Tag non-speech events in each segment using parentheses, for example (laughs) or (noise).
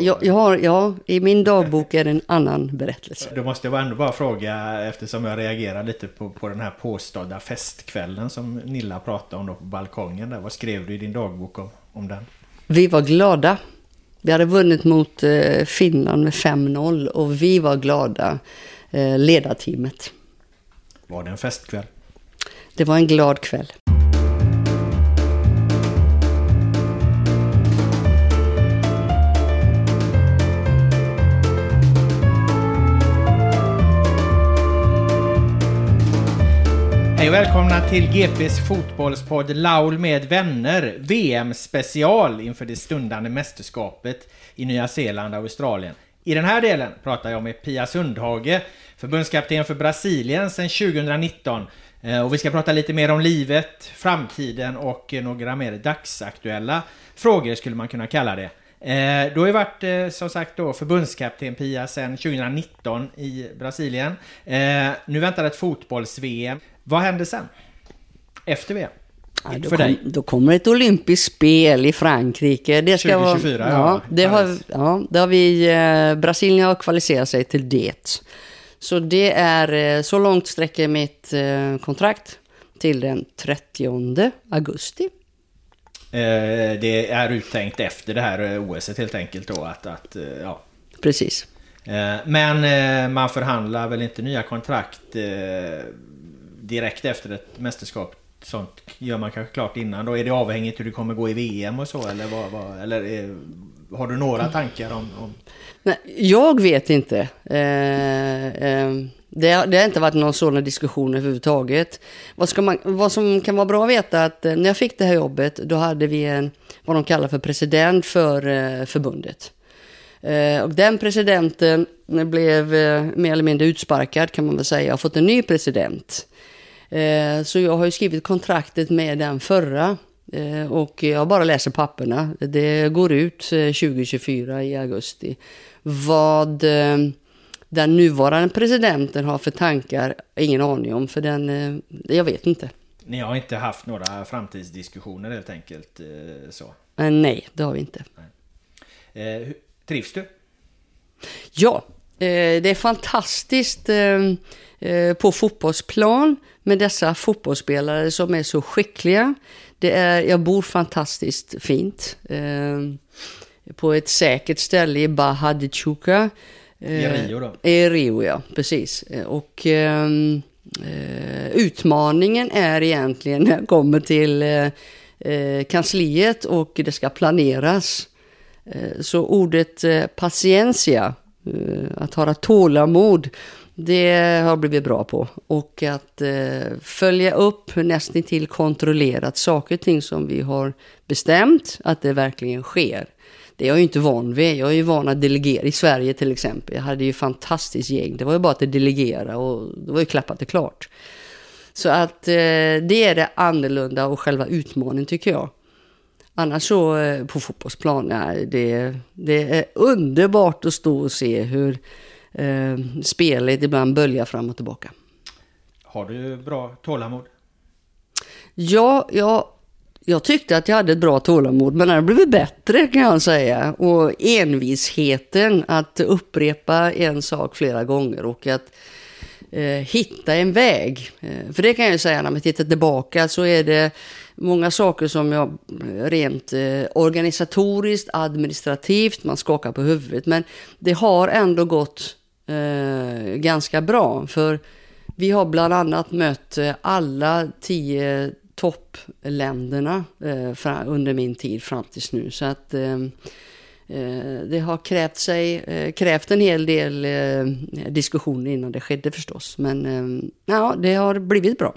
Jag, jag har, ja, i min dagbok är det en annan berättelse. Då måste jag ändå bara fråga, eftersom jag reagerar lite på, på den här påstådda festkvällen som Nilla pratade om då på balkongen där. Vad skrev du i din dagbok om, om den? Vi var glada. Vi hade vunnit mot eh, Finland med 5-0 och vi var glada, eh, ledarteamet. Var det en festkväll? Det var en glad kväll. Hej och välkomna till GPs fotbollspodd Laul med vänner. VM-special inför det stundande mästerskapet i Nya Zeeland och Australien. I den här delen pratar jag med Pia Sundhage, förbundskapten för Brasilien sedan 2019. Eh, och vi ska prata lite mer om livet, framtiden och några mer dagsaktuella frågor skulle man kunna kalla det. Eh, du har ju varit eh, som sagt då förbundskapten Pia sedan 2019 i Brasilien. Nu väntar ett fotbolls-VM. Vad händer sen? Efter VM? Ja, då, För dig? kom, då kommer ett olympiskt spel i Frankrike. Det ska 2024, vara, ja, ja, det har, ja, det har vi, eh, Brasilien har kvalificerat sig till det. Så det är, eh, så långt sträcker mitt eh, kontrakt till den 30 augusti. Eh, Det är uttänkt efter det här eh, OS helt enkelt då att, att eh, ja. Precis. Eh, Men eh, man förhandlar väl inte nya kontrakt eh, direkt efter ett mästerskap? Sånt gör man kanske klart innan då. Är det avhängigt hur det kommer gå i VM och så eller vad? vad eller eh, har du några tankar om, om Nej, jag vet inte. Eh, eh, det, har- det har inte varit någon sådan diskussion överhuvudtaget. Vad, ska man, vad som kan vara bra att veta är att eh, när jag fick det här jobbet, då hade vi en, vad de kallar för president för eh, förbundet. Eh, och den presidenten blev mer eller mindre utsparkad kan man väl säga, och fått en ny president. Eh, så jag har ju skrivit kontraktet med den förra. Eh, och jag bara läser papperna. Det går ut eh, 2024 i augusti. Vad eh, den nuvarande presidenten har för tankar, ingen aning om. För den, eh, jag vet inte. Ni har inte haft några framtidsdiskussioner helt enkelt eh, så? Nej, det har vi inte. Eh, hur- Trivs du? Ja, eh, det är fantastiskt eh, eh, på fotbollsplan med dessa fotbollsspelare som är så skickliga. Det är, jag bor fantastiskt fint. Eh, på ett säkert ställe i Chuca. I Eh, Rio då? I Rio, ja. Precis. Eh, Och ehm, eh, utmaningen är egentligen när jag kommer till eh, eh, kansliet och det ska planeras. Eh, Så ordet eh, patientia, eh, Eh, att ha tålamod, det har jag blivit bra på. Och att eh, följa upp, nästan till kontrollerat saker och ting som vi har bestämt, att det verkligen sker. Det är jag ju inte van vid. Jag är ju van att delegera i Sverige till exempel. Jag hade ju fantastiskt gäng. Det var ju bara att delegera och det var ju klappat och klart. Så att eh, det är det annorlunda och själva utmaningen tycker jag. Annars så eh, på fotbollsplan, nej, det, det är underbart att stå och se hur eh, spelet ibland böljar fram och tillbaka. Har du bra tålamod? Ja, jag, jag tyckte att jag hade ett bra tålamod, men det har blivit bättre kan jag säga. Och envisheten att upprepa en sak flera gånger och att eh, hitta en väg. Eh, för det kan jag ju säga när man tittar tillbaka så är det många saker som jag eh, rent eh, organisatoriskt, administrativt, man skakar på huvudet. Men det har ändå gått eh, ganska bra. För vi har bland annat mött eh, alla tio toppländerna eh, under min tid fram tills nu. Så att eh, eh det har krävt, sig, krävt en hel del diskussioner innan det skedde förstås. Men ja, det har blivit bra.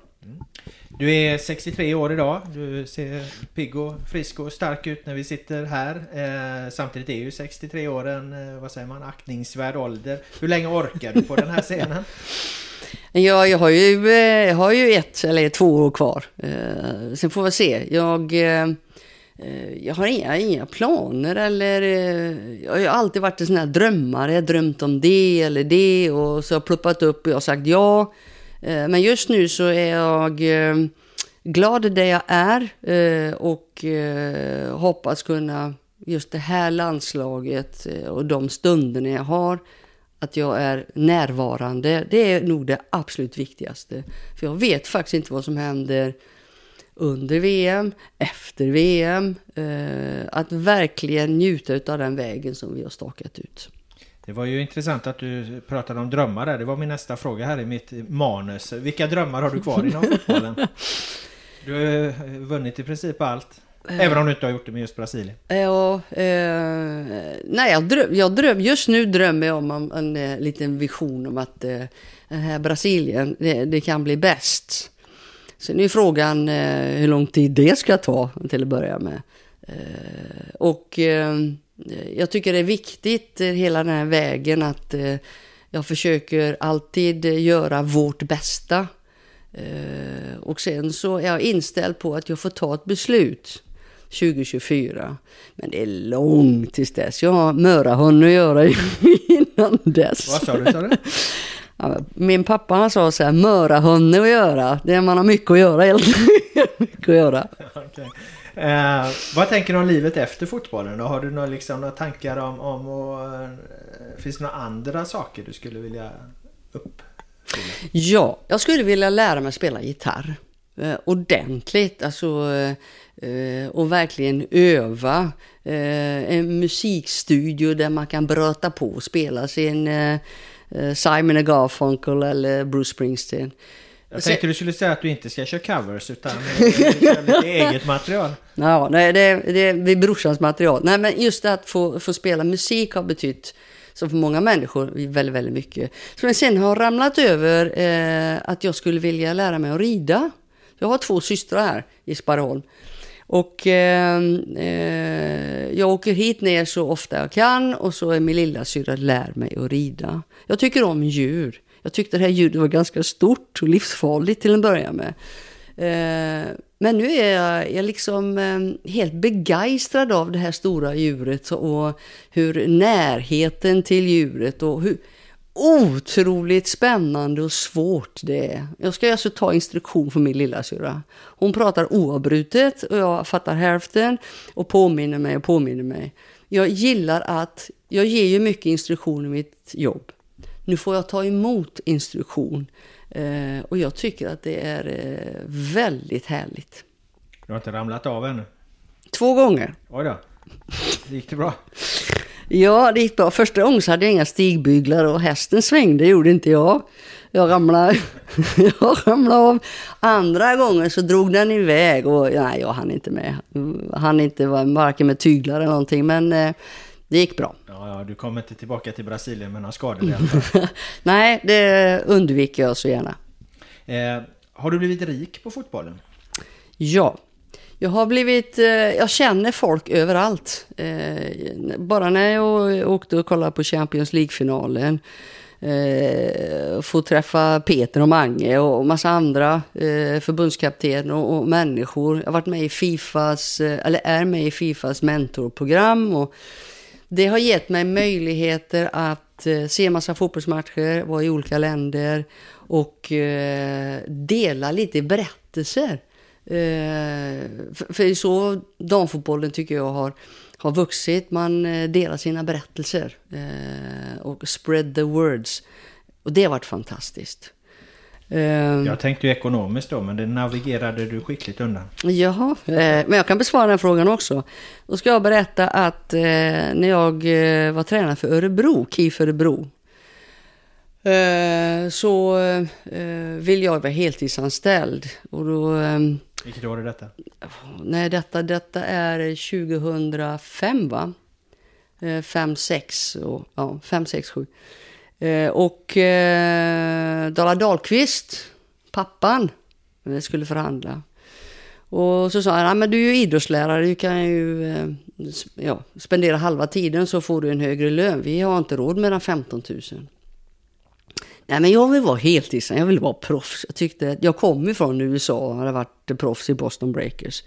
Du är 63 år idag. Du ser pigg och frisk och stark ut när vi sitter här. Eh, samtidigt är ju 63 år en, vad säger man, aktningsvärd ålder. Hur länge orkar du på den här scenen? (laughs) Ja, jag har ju, eh, jag har ju ett eller två år kvar. Eh, sen får vi se. Jag, eh, eh jag har inga, inga planer eller... Eh, jag har ju alltid varit en sån här drömmare. Jag har drömt om det eller det och så har jag pluppat upp och jag har sagt ja. Eh, men just nu så är jag eh, glad där jag är eh, och hoppas kunna just det här landslaget och de stunderna jag har att jag är närvarande. Det är nog det absolut viktigaste. För jag vet faktiskt inte vad som händer under VM, efter VM. Att verkligen njuta av den vägen som vi har stakat ut. Det var ju intressant att du pratade om drömmar där. Det var min nästa fråga här i mitt manus. Vilka drömmar har du kvar inom (laughs) fotbollen? Du har vunnit i princip allt. Även om du inte har gjort det med just Brasilien? Ja, eh, nej, jag dröm, jag dröm, just nu drömmer jag om en, en, en liten vision om att eh, den här Brasilien, det, det, kan bli bäst. Sen är frågan eh, hur lång tid det ska ta till att börja med. Eh, och eh, jag tycker det är viktigt, eh, hela den här vägen, att jag försöker alltid göra vårt bästa. och sen så är jag inställd på att jag får ta ett beslut. 2024. Men det är långt tills dess. Jag har Mörahund att göra (laughs) innan dess. Vad sa du? Sa du? Min pappa han sa så här, Mörahunne att göra. Det är man har mycket att göra helt (laughs) mycket att göra. (laughs) Okay. Eh, vad tänker du om livet efter fotbollen då? Har du några, liksom, några tankar om, om och, eh, finns det några andra saker du skulle vilja uppfylla? Ja, jag skulle vilja lära mig spela gitarr. Eh, ordentligt, alltså eh, och verkligen öva. Eh, en musikstudio där man kan bröta på och spela sin eh, eh Simon Garfunkel eller Bruce Springsteen. Jag tänkte du skulle säga att du inte ska köra covers utan (laughs) lite eget material. Ja, nej, det, det, det är brorsans material. Nej, men just att få, få spela musik har betytt så för många människor väldigt, väldigt mycket. Så sen har ramlat över eh, att jag skulle vilja lära mig att rida. Jag har två systrar här i Sparreholm. Och eh, eh, jag åker hit ner så ofta jag kan och så är min lilla syra lär mig att rida. Jag tycker om djur. Jag tyckte det här ljudet var ganska stort och livsfarligt till en början med. Eh, men nu är jag, jag liksom eh, helt begeistrad av det här stora djuret och hur närheten till djuret och hur otroligt spännande och svårt det är. Jag ska alltså ta instruktion från min lilla syra. Hon pratar oavbrutet och jag fattar hälften och påminner mig och påminner mig. Jag gillar att, jag ger ju mycket instruktion i mitt jobb. Nu får jag ta emot instruktion eh, och jag tycker att det är eh, väldigt härligt. Du har inte ramlat av ännu? Två gånger. Oj då. Gick det bra? Ja, det gick bra. Första gången så hade jag inga stigbyglar och hästen svängde, gjorde inte jag. Jag ramlade, (laughs) jag ramlade av. Andra gången så drog den iväg och nej, jag hann inte med. Han inte varken med tyglar eller någonting, men eh, det gick bra. Ja, ja, du kommer inte tillbaka till Brasilien med några skador (laughs) Nej, det undviker jag så gärna. Eh, har du blivit rik på fotbollen? Ja, jag har blivit, eh, jag känner folk överallt. Eh, bara när jag åkte och kollade på Champions League-finalen eh, få träffa Peter och Mange och massa andra eh, förbundskapten och, och, människor. Jag har varit med i Fifas, eller är med i Fifas mentorprogram och det har gett mig möjligheter att eh, se massa fotbollsmatcher, vara i olika länder och eh, dela lite berättelser. Eh, för för, är så damfotbollen tycker jag har, har vuxit. Man delar sina berättelser och spread the words. Och det har varit fantastiskt. Eh, jag tänkte ju ekonomiskt då, men det navigerade du skickligt undan. Jaha, eh, men jag kan besvara den frågan också. Då ska jag berätta att eh, när jag var tränare för Örebro, KIF Örebro, så vill jag vara heltidsanställd. Och då vilket år är detta? Nej, detta, detta är 2005 va? 5, 6 och ja, 5, 6, 7. Eh, och eh, Dala Dahlqvist, pappan, eh, skulle förhandla. Och så sa han, men du är ju idrottslärare, du kan ju eh, ja, spendera halva tiden så får du en högre lön. Vi har inte råd med den 15 000. Nej, men jag vill vara heltidsen, jag vill vara proffs. Jag, tyckte, jag kom ifrån USA och hade varit proffs i Boston Breakers.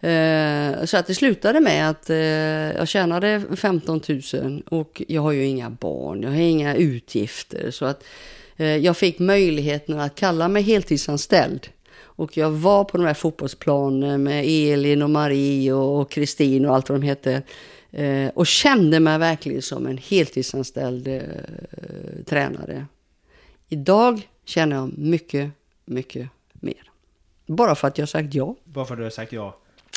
Eh, så att det slutade med att eh, jag tjänade 15 000 och jag har ju inga barn, jag har inga utgifter. Så att eh, jag fick möjligheten att kalla mig heltidsanställd. Och jag var på de här fotbollsplanen med Elin och Marie och Kristin och allt vad de hette. Eh, och kände mig verkligen som en heltidsanställd eh, tränare. Idag känner jag mycket, mycket mer. Bara för att jag har sagt ja. Bara för att du har sagt ja?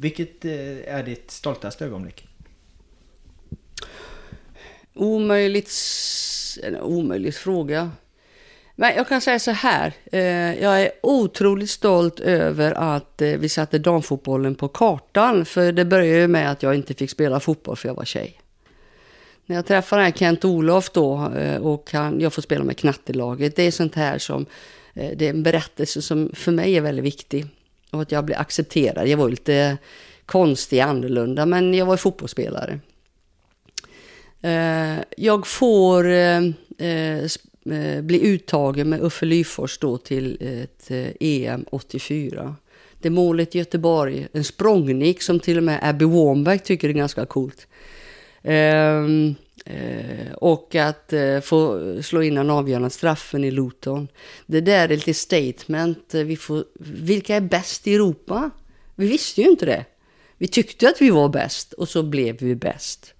Vilket eh, är ditt stoltaste ögonblick? Omöjligt... En omöjlig fråga. Men jag kan säga så här. Eh, jag är otroligt stolt över att eh, vi satte damfotbollen på kartan. För det började ju med att jag inte fick spela fotboll för jag var tjej. När jag träffade Kent-Olof då och jag får spela med knattelaget. Det är sånt här som... Det är en berättelse som för mig är väldigt viktig. Och att jag blev accepterad. Jag var lite konstig, annorlunda, men jag var fotbollsspelare. Eh, jag får eh, eh, bli uttagen med Uffe Lyfors då till ett EM 84. Det målet i Göteborg, en språngnick som till och med Abby Warnberg tycker är ganska coolt. Ehm, Eh, och att eh, få slå in den avgörande straffen i Luton. Det där är lite statement. Eh, vi får, vilka är bäst i Europa? Vi visste ju inte det. Vi tyckte att vi var bäst och så blev vi bäst.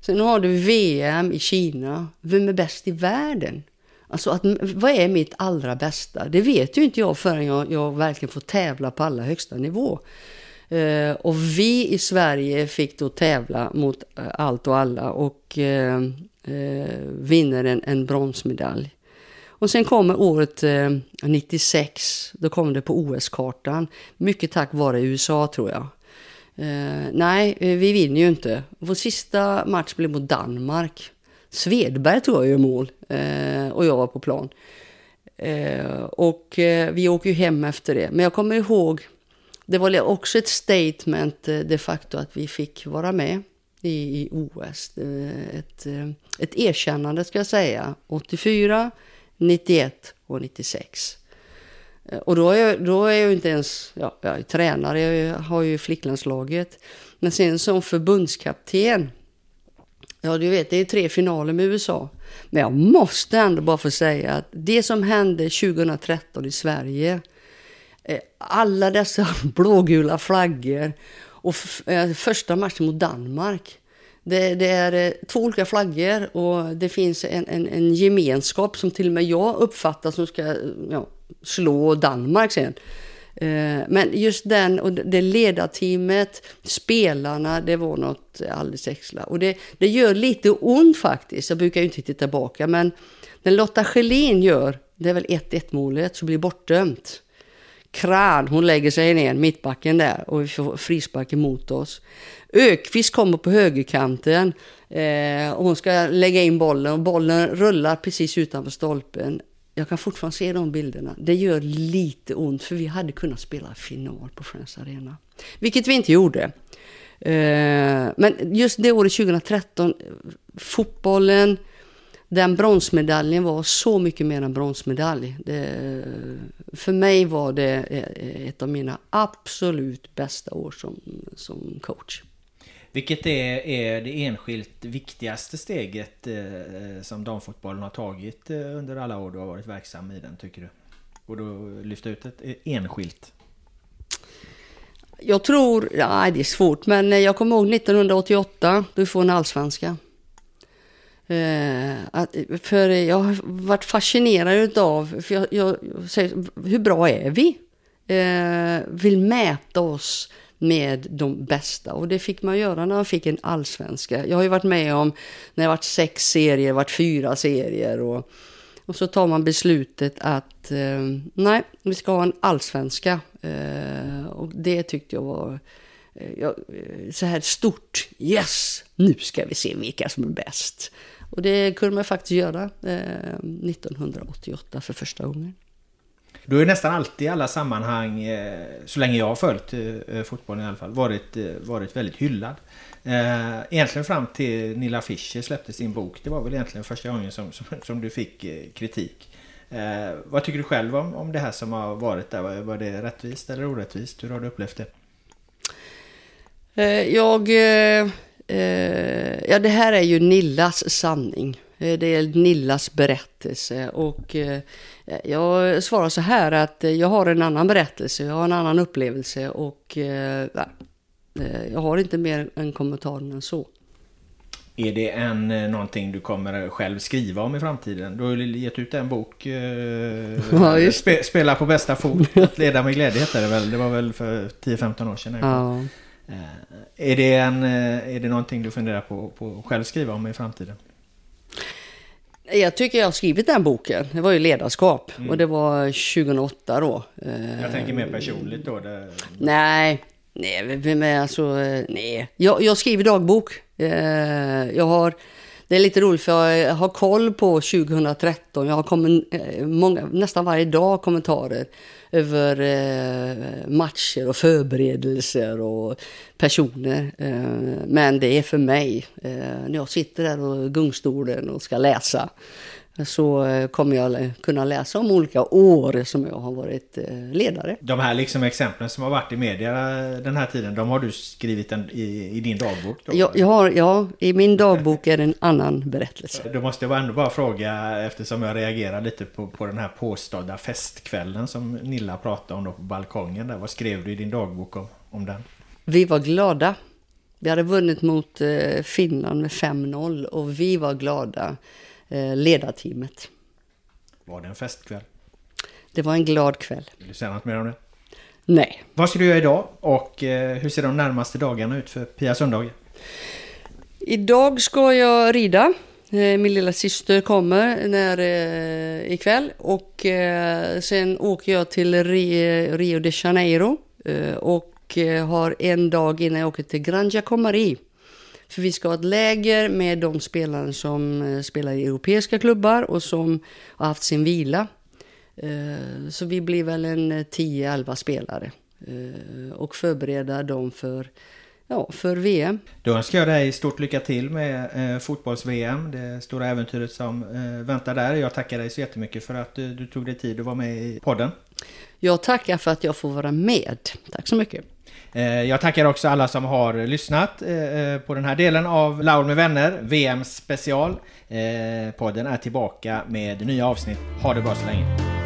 Sen har du VM i Kina. Vem är bäst i världen? Alltså, att, vad är mitt allra bästa? Det vet ju inte jag förrän jag, jag verkligen får tävla på allra högsta nivå. Eh, och vi i Sverige fick då tävla mot eh, allt och alla. Och eh, eh, vinner en, en bronsmedalj. Och sen kommer året eh, 96, då kom det på OS-kartan. Mycket tack vare USA tror jag. Eh, nej, vi vinner ju inte. Vår sista match blev mot Danmark. Svedberg tror jag gör mål eh, och jag var på plan. Eh, och eh, vi åker ju hem efter det. Men jag kommer ihåg, det var också ett statement eh, de facto att vi fick vara med i, i OS. Eh, ett, eh, ett erkännande ska jag säga. 84, 91 och 96. Och då är, jag, då är jag inte ens, ja, jag är tränare, jag har ju flicklandslaget. Men sen som förbundskapten, ja du vet det är tre finaler med USA. Men jag måste ändå bara få säga att det som hände 2013 i Sverige, Eh, alla dessa (laughs) blågula flaggor och eh, första matchen mot Danmark. Det, det, är eh, två olika flaggor och det finns en, en, en gemenskap som till och med jag uppfattar som ska ja, slå Danmark sen. Men just den och det ledarteamet, spelarna, det var något alldeles extra. Och det, det gör lite ont faktiskt. Jag brukar ju inte titta tillbaka, men när Lotta Schelin gör, det är väl 1-1 målet, så blir bortdömt. Kran, hon lägger sig ner, mittbacken där, och vi får frispark emot oss. Ökvist kommer på högerkanten eh, och hon ska lägga in bollen och bollen rullar precis utanför stolpen. Jag kan fortfarande se de bilderna. Det gör lite ont för vi hade kunnat spela final på Friends Arena. Vilket vi inte gjorde. Eh, men just det året 2013, fotbollen, den bronsmedaljen var så mycket mer än bronsmedalj. Det, för mig var det ett av mina absolut bästa år som, som coach. Vilket är, är det enskilt viktigaste steget eh, som damfotbollen har tagit eh, under alla år du har varit verksam i den tycker du? Och då lyfta ut ett enskilt? Jag tror, ja det är svårt, men jag kommer ihåg 1988, då vi får en allsvenska. Eh, att, för jag har varit fascinerad av, för jag, jag, säger, hur bra är vi? Eh, vill mäta oss med de bästa. Och det fick man göra när man fick en allsvenska. Jag har ju varit med om när det varit sex serier, varit fyra serier. Och, och så tar man beslutet att eh, nej, vi ska ha en allsvenska. Eh, och det tyckte jag var eh, ja, eh, så här stort. Yes, nu ska vi se vilka som är bäst. Och det kunde man faktiskt göra 1988 eh, för första gången. Du har ju nästan alltid i alla sammanhang, eh, så länge jag har följt eh, fotbollen i alla fall, varit, varit väldigt hyllad. Egentligen fram till Nilla Fischer släppte sin bok. Det var väl egentligen första gången som, som, som du fick kritik. vad tycker du själv om, om det här som har varit där? Var, var det rättvist eller orättvist? Hur har du upplevt det? Jag Eh, ja, det här är ju Nillas sanning. Eh, det är Nillas berättelse och eh, jag svarar så här att jag har en annan berättelse, jag har en annan upplevelse och jag har inte mer en kommentar än så. Är det en, någonting du kommer själv skriva om i framtiden? Du har ju gett ut en bok, (laughs) ja, spe, Spela på bästa fot, leda med glädje heter det väl? Det var väl för 10-15 år sedan. Ja. Eh, är det, en, eh, är det någonting du funderar på, på att själv skriva om i framtiden? Jag tycker jag har skrivit den boken. Det var ju ledarskap mm. och det var 2008 då. Eh, jag tänker mer personligt då. Det... Nej, nej, men alltså, nej. Jag, jag skriver dagbok. Jag har, det är lite roligt för jag har koll på 2013. Jag har kommit, eh, många, nästan varje dag kommentarer över eh, matcher och förberedelser och personer. Eh, men det är för mig, eh, när jag sitter där och gungstolen och ska läsa, så eh, kommer jag kunna läsa om olika år som jag har varit eh, ledare. De här liksom exemplen som har varit i media den här tiden, de har du skrivit en, i, i, din dagbok? Då? Jag, jag har, ja, i min dagbok är det en annan berättelse. Då måste jag ändå bara fråga, eftersom jag reagerar lite på, på den här påstådda festkvällen som Nilla pratade om då på balkongen där. Vad skrev du i din dagbok om, om den? Vi var glada. Vi hade vunnit mot eh, Finland med 5-0 och vi var glada. Eh, ledarteamet. Var det en festkväll? Det var en glad kväll. Vill du säga något mer om det? Nej. Vad ska du göra idag och eh, hur ser de närmaste dagarna ut för Pia Sundhage? Idag ska jag rida Eh, min lilla syster kommer när, eh, ikväll och eh, sen åker jag till Rio de Janeiro eh, och har en dag innan jag åker till Gran Giacomari. För vi ska ha ett läger med de spelare som eh, spelar i europeiska klubbar och som har haft sin vila. Eh, så vi blir väl en 10-11 spelare eh, och förbereda dem för ja, för VM. Då önskar jag dig stort lycka till med eh, fotbolls-VM, det stora äventyret som eh, väntar där. Jag tackar dig så jättemycket för att du, du tog dig tid att vara med i podden. Jag tackar för att jag får vara med. Tack så mycket. Eh, jag tackar också alla som har lyssnat eh, eh, på den här delen av Laul med vänner, VM special. Podden är tillbaka med nya avsnitt. Ha det bra så länge.